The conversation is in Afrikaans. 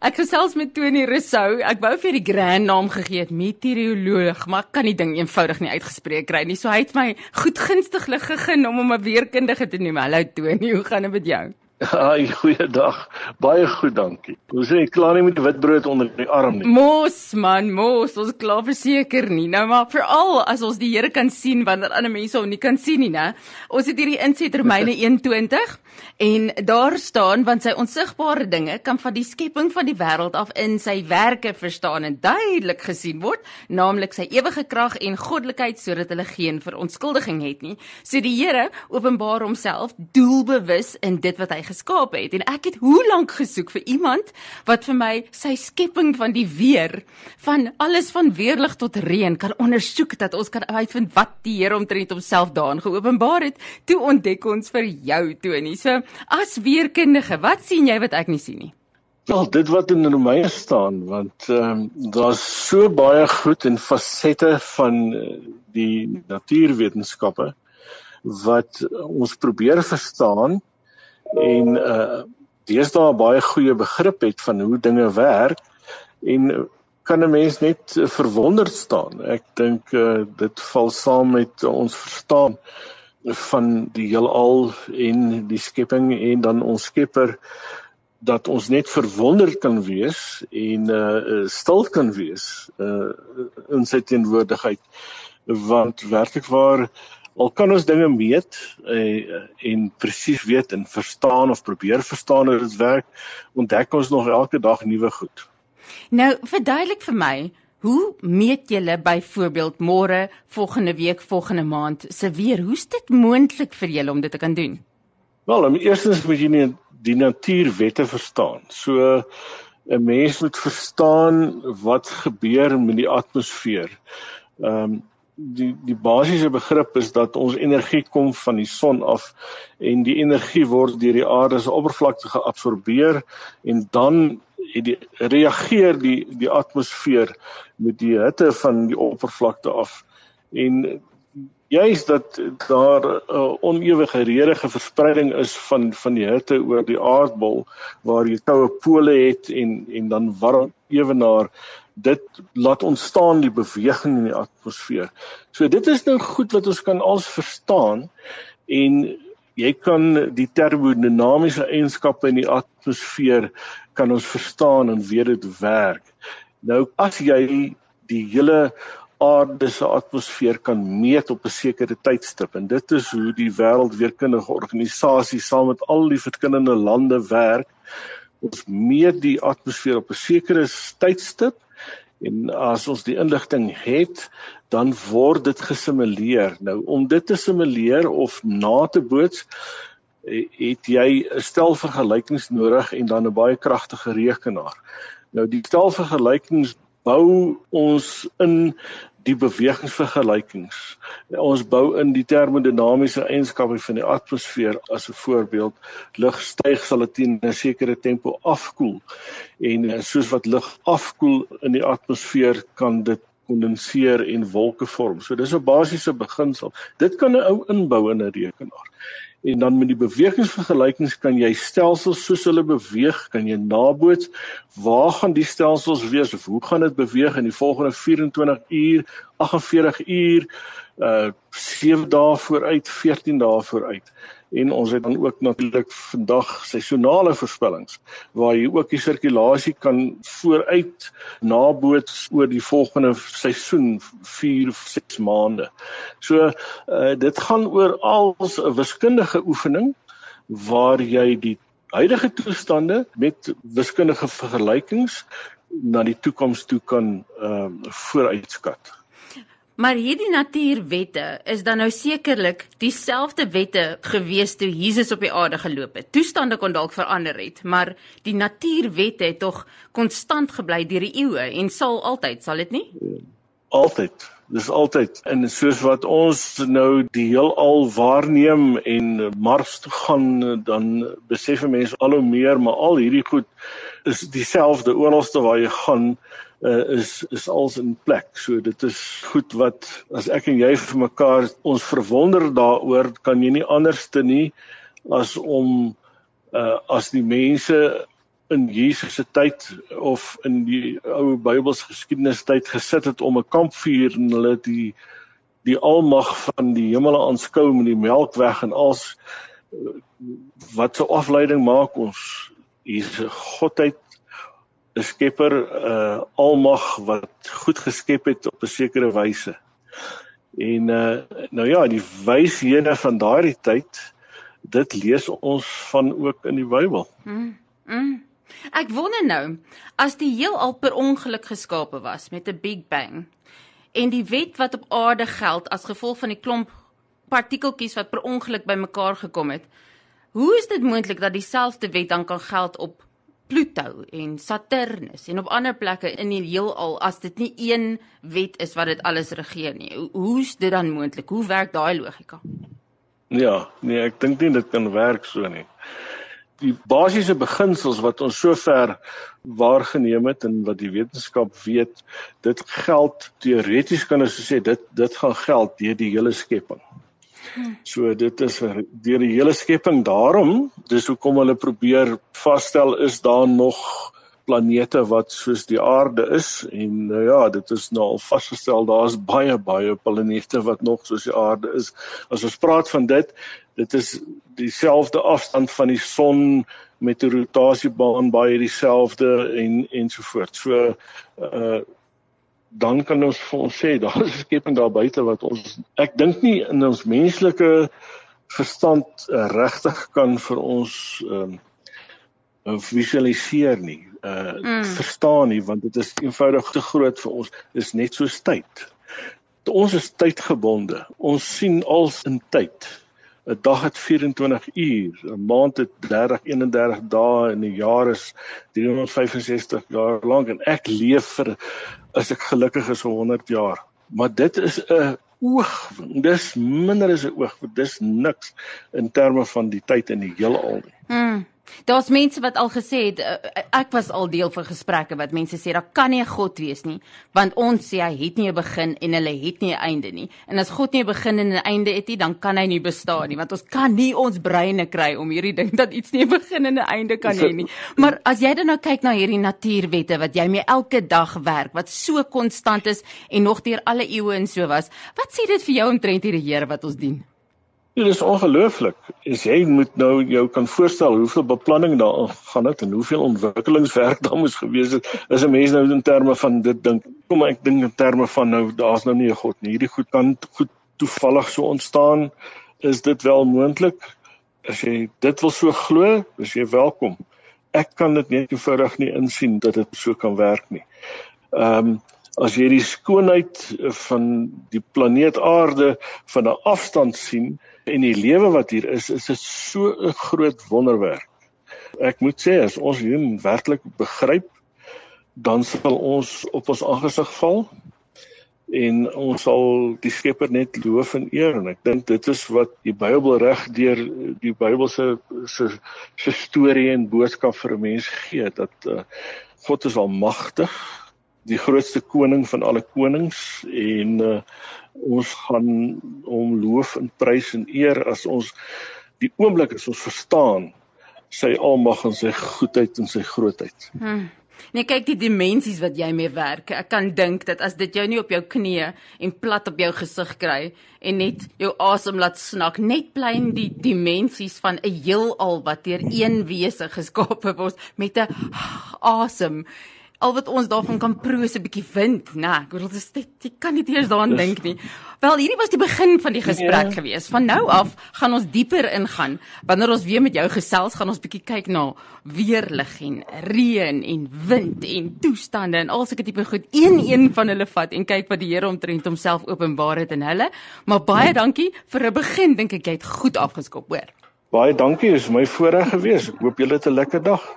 Ek gesels met Tony Rousseau. Ek wou vir die grand naam gegee het, meteoroloog, maar ek kan die ding eenvoudig nie uitgespreek kry nie. So hy het my goedgunstiglik gegee om hom 'n weerkundige te noem. Hallo Tony, hoe gaan dit met jou? Haai, goeiedag. Baie goed, dankie. Ons sê klaar nie met witbrood onder die arm nie. Mos man, mos, ons klaar verseker nie. Nou maar veral as ons die Here kan sien wanneer ander mense hom nie kan sien nie, né? Ons het hierdie inset Romeine 1:20 en daar staan want sy onsigbare dinge kan van die skepping van die wêreld af in sy werke verstaan en duidelik gesien word, naamlik sy ewige krag en goddelikheid sodat hulle geen verontskuldiging het nie. So die Here openbaar homself doelbewus in dit wat hy geskaap het en ek het hoe lank gesoek vir iemand wat vir my sy skepping van die weer van alles van weerlig tot reën kan ondersoek dat ons kan uitvind wat die Here omtrent homself daarin geopenbaar het. Toe ontdek ons vir jou Tony. So as weerkundige wat sien jy wat ek nie sien nie? Wel dit wat in Romeine staan want ehm um, daar's so baie goed en fasette van eh, die natuurwetenskappe wat ons probeer verstaan en uh deesdae baie goeie begrip het van hoe dinge werk en kan 'n mens net verwonderd staan. Ek dink uh dit val saam met ons verstaan van die heelal en die skepping en dan ons Skepper dat ons net verwonderd kan wees en uh stil kan wees uh in sy teenwoordigheid want werklik waar al kan ons dinge meet uh, en presies weet en verstaan of probeer verstaan hoe dit werk, ontdek ons nog elke dag nuwe goed. Nou, verduidelik vir my, hoe meet julle byvoorbeeld môre, volgende week, volgende maand se weer? Hoe's dit moontlik vir julle om dit te kan doen? Wel, eerstens moet jy die natuurwette verstaan. So 'n mens moet verstaan wat gebeur met die atmosfeer. Ehm um, die die basiese begrip is dat ons energie kom van die son af en die energie word deur die aarde se oppervlakte geabsorbeer en dan die reageer die die atmosfeer met die hitte van die oppervlakte af. En juist dat daar 'n uh, onewige redige verspreiding is van van die hitte oor die aardbol waar jy koue pole het en en dan warm ewenaar dit laat ontstaan die beweging in die atmosfeer. So dit is nou goed wat ons kan als verstaan en jy kan die termodinamiese eienskappe in die atmosfeer kan ons verstaan en weet dit werk. Nou as jy die hele aarde se atmosfeer kan meet op 'n sekere tydstip en dit is hoe die wêreldweerkundige organisasie saam met al die verskillende lande werk. Ons meet die atmosfeer op 'n sekere tydstip En as ons die inligting het, dan word dit gesimuleer. Nou om dit te simuleer of na te boots, het jy 'n stel vergelykings nodig en dan 'n baie kragtige rekenaar. Nou die stel vergelykings bou ons in die bewegingsvergelykings. Ons bou in die termodinamiese eienskappe van die atmosfeer as 'n voorbeeld. Lug styg sal dit teen 'n sekere tempo afkoel. En eh, soos wat lug afkoel in die atmosfeer kan dit kondenseer en wolke vorm. So dis 'n basiese beginsel. Dit kan 'n ou inbou in 'n rekenaar en dan met die bewegingsvergelykings kan jy stelsels soos hulle beweeg kan jy naboots waar gaan die stelsels wees of hoe gaan dit beweeg in die volgende 24 uur 48 uur uh 7 dae vooruit 14 dae vooruit en ons het dan ook natuurlik vandag seisonale voorspellings waar jy ook die sirkulasie kan vooruit naboots oor die volgende seisoen 4 of 6 maande. So uh, dit gaan oor als 'n wiskundige oefening waar jy die huidige toestande met wiskundige vergelykings na die toekoms toe kan ehm uh, vooruitskat. Maar hierdie natuurwette is dan nou sekerlik dieselfde wette gewees toe Jesus op die aarde geloop het. Toestande kon dalk verander het, maar die natuurwette het tog konstant gebly deur die eeue en sal altyd, sal dit nie? Altyd. Dis altyd en soos wat ons nou die heelal waarneem en Mars toe gaan, dan besef mense al hoe meer, maar al hierdie goed is dieselfde oralste waar jy gaan uh, is is als in plek. So dit is goed wat as ek en jy vir mekaar ons verwonder daaroor, kan jy nie anders te nie as om uh, as die mense in Jesus se tyd of in die ou Bybelse geskiedenis tyd gesit het om 'n kampvuur en hulle die die almag van die hemele aanskou met die melkweg en als wat so afleiding maak ons hier's 'n godheid 'n skepper uh, almag wat goed geskep het op 'n sekere wyse. En uh, nou ja, die wyshede van daardie tyd dit lees ons van ook in die Bybel. Mm, mm. Ek wonder nou, as die heelal per ongeluk geskape was met 'n Big Bang en die wet wat op aarde geld as gevolg van die klomp partikeltjies wat per ongeluk bymekaar gekom het, hoe is dit moontlik dat dieselfde wet dan kan geld op Pluto en Saturnus en op ander plekke in die heelal as dit nie een wet is wat dit alles regeer nie. Hoe is dit dan moontlik? Hoe werk daai logika? Ja, nee, ek dink nie dit kan werk so nie. Die basiese beginsels wat ons sover waargeneem het en wat die wetenskap weet, dit geld teoreties kan ons sê dit dit gaan geld deur die hele skepping. So dit is deur die hele skepping daarom, dis hoekom hulle probeer vasstel is daar nog planete wat soos die aarde is en nou ja, dit is nou al vasgestel daar's baie baie planete wat nog soos die aarde is. As ons praat van dit, dit is dieselfde afstand van die son met 'n rotasiebaan baie dieselfde en ensovoorts. So uh dan kan ons vir ons sê daar is 'n skepping daar buite wat ons ek dink nie in ons menslike verstand uh, regtig kan vir ons ehm uh, visualiseer nie uh mm. verstaan nie want dit is eenvoudig te groot vir ons. Dis net so tyd. Ons is tydgebonde. Ons sien als in tyd. 'n Dag het 24 uur, 'n maand het 30 31 dae en 'n jaar is 365 jaar lank en ek leef vir as ek gelukkig is vir 100 jaar. Maar dit is 'n oog, dis minder as 'n oog, dis niks in terme van die tyd in die heelal nie. Mm. Daar's mense wat al gesê het uh, ek was al deel van gesprekke wat mense sê daar kan nie God wees nie want ons sê hy het nie 'n begin en hulle het nie 'n einde nie. En as God nie 'n begin en 'n einde het nie, dan kan hy nie bestaan nie want ons kan nie ons breine kry om hierdie ding dat iets nie 'n begin en 'n einde kan hê nie. Maar as jy dan nou kyk na hierdie natuurwette wat jy mee elke dag werk wat so konstant is en nog deur alle eeue en so was, wat sê dit vir jou omtrent hierdie Here wat ons dien? Dit is ongelooflik. As jy moet nou jou kan voorstel hoeveel beplanning daar gaan het en hoeveel ontwikkelingswerk daar moes gewees het, is 'n mens nou in terme van dit dink. Kom ek dink in terme van nou daar's nou nie 'n God nie. Hierdie goed kan goed toevallig so ontstaan. Is dit wel moontlik? As jy dit wil so glo, is jy welkom. Ek kan dit net eenvoudig nie insien dat dit so kan werk nie. Ehm um, as jy die skoonheid van die planeet Aarde van 'n afstand sien, en die lewe wat hier is, is dit so 'n groot wonderwerk. Ek moet sê as ons hier werklik begryp, dan sal ons op ons aangesig val en ons sal die Skepper net loof en eer en ek dink dit is wat die Bybel reg deur die Bybelse se se storie en boodskap vir 'n mens gee dat uh, God is almagtig, die grootste koning van alle konings en uh, ons gaan hom loof en prys en eer as ons die oomblik as ons verstaan sy almag en sy goedheid en sy grootheid. Hmm. Nee, kyk die dimensies wat jy mee werk. Ek kan dink dat as dit jou nie op jou knieë en plat op jou gesig kry en net jou asem laat snak, net plein die dimensies van 'n heelal wat deur een wese geskape word met 'n asem al wat ons daarvan kan proe is 'n bietjie wind, né? Ek bedoel dit jy kan nie eers daaraan dink nie. Wel, hierdie was die begin van die gesprek ja. gewees. Van nou af gaan ons dieper ingaan. Wanneer ons weer met jou gesels, gaan ons bietjie kyk na weerlig en reën en wind en toestande en al sulke tipe goed. Een een van hulle vat en kyk wat die Here omtrent homself openbaar het in hulle. Maar baie dankie vir 'n begin. Dink ek jy het goed afgeskop, hoor. Baie dankie, is my voorreg gewees. Ek hoop julle het 'n lekker dag.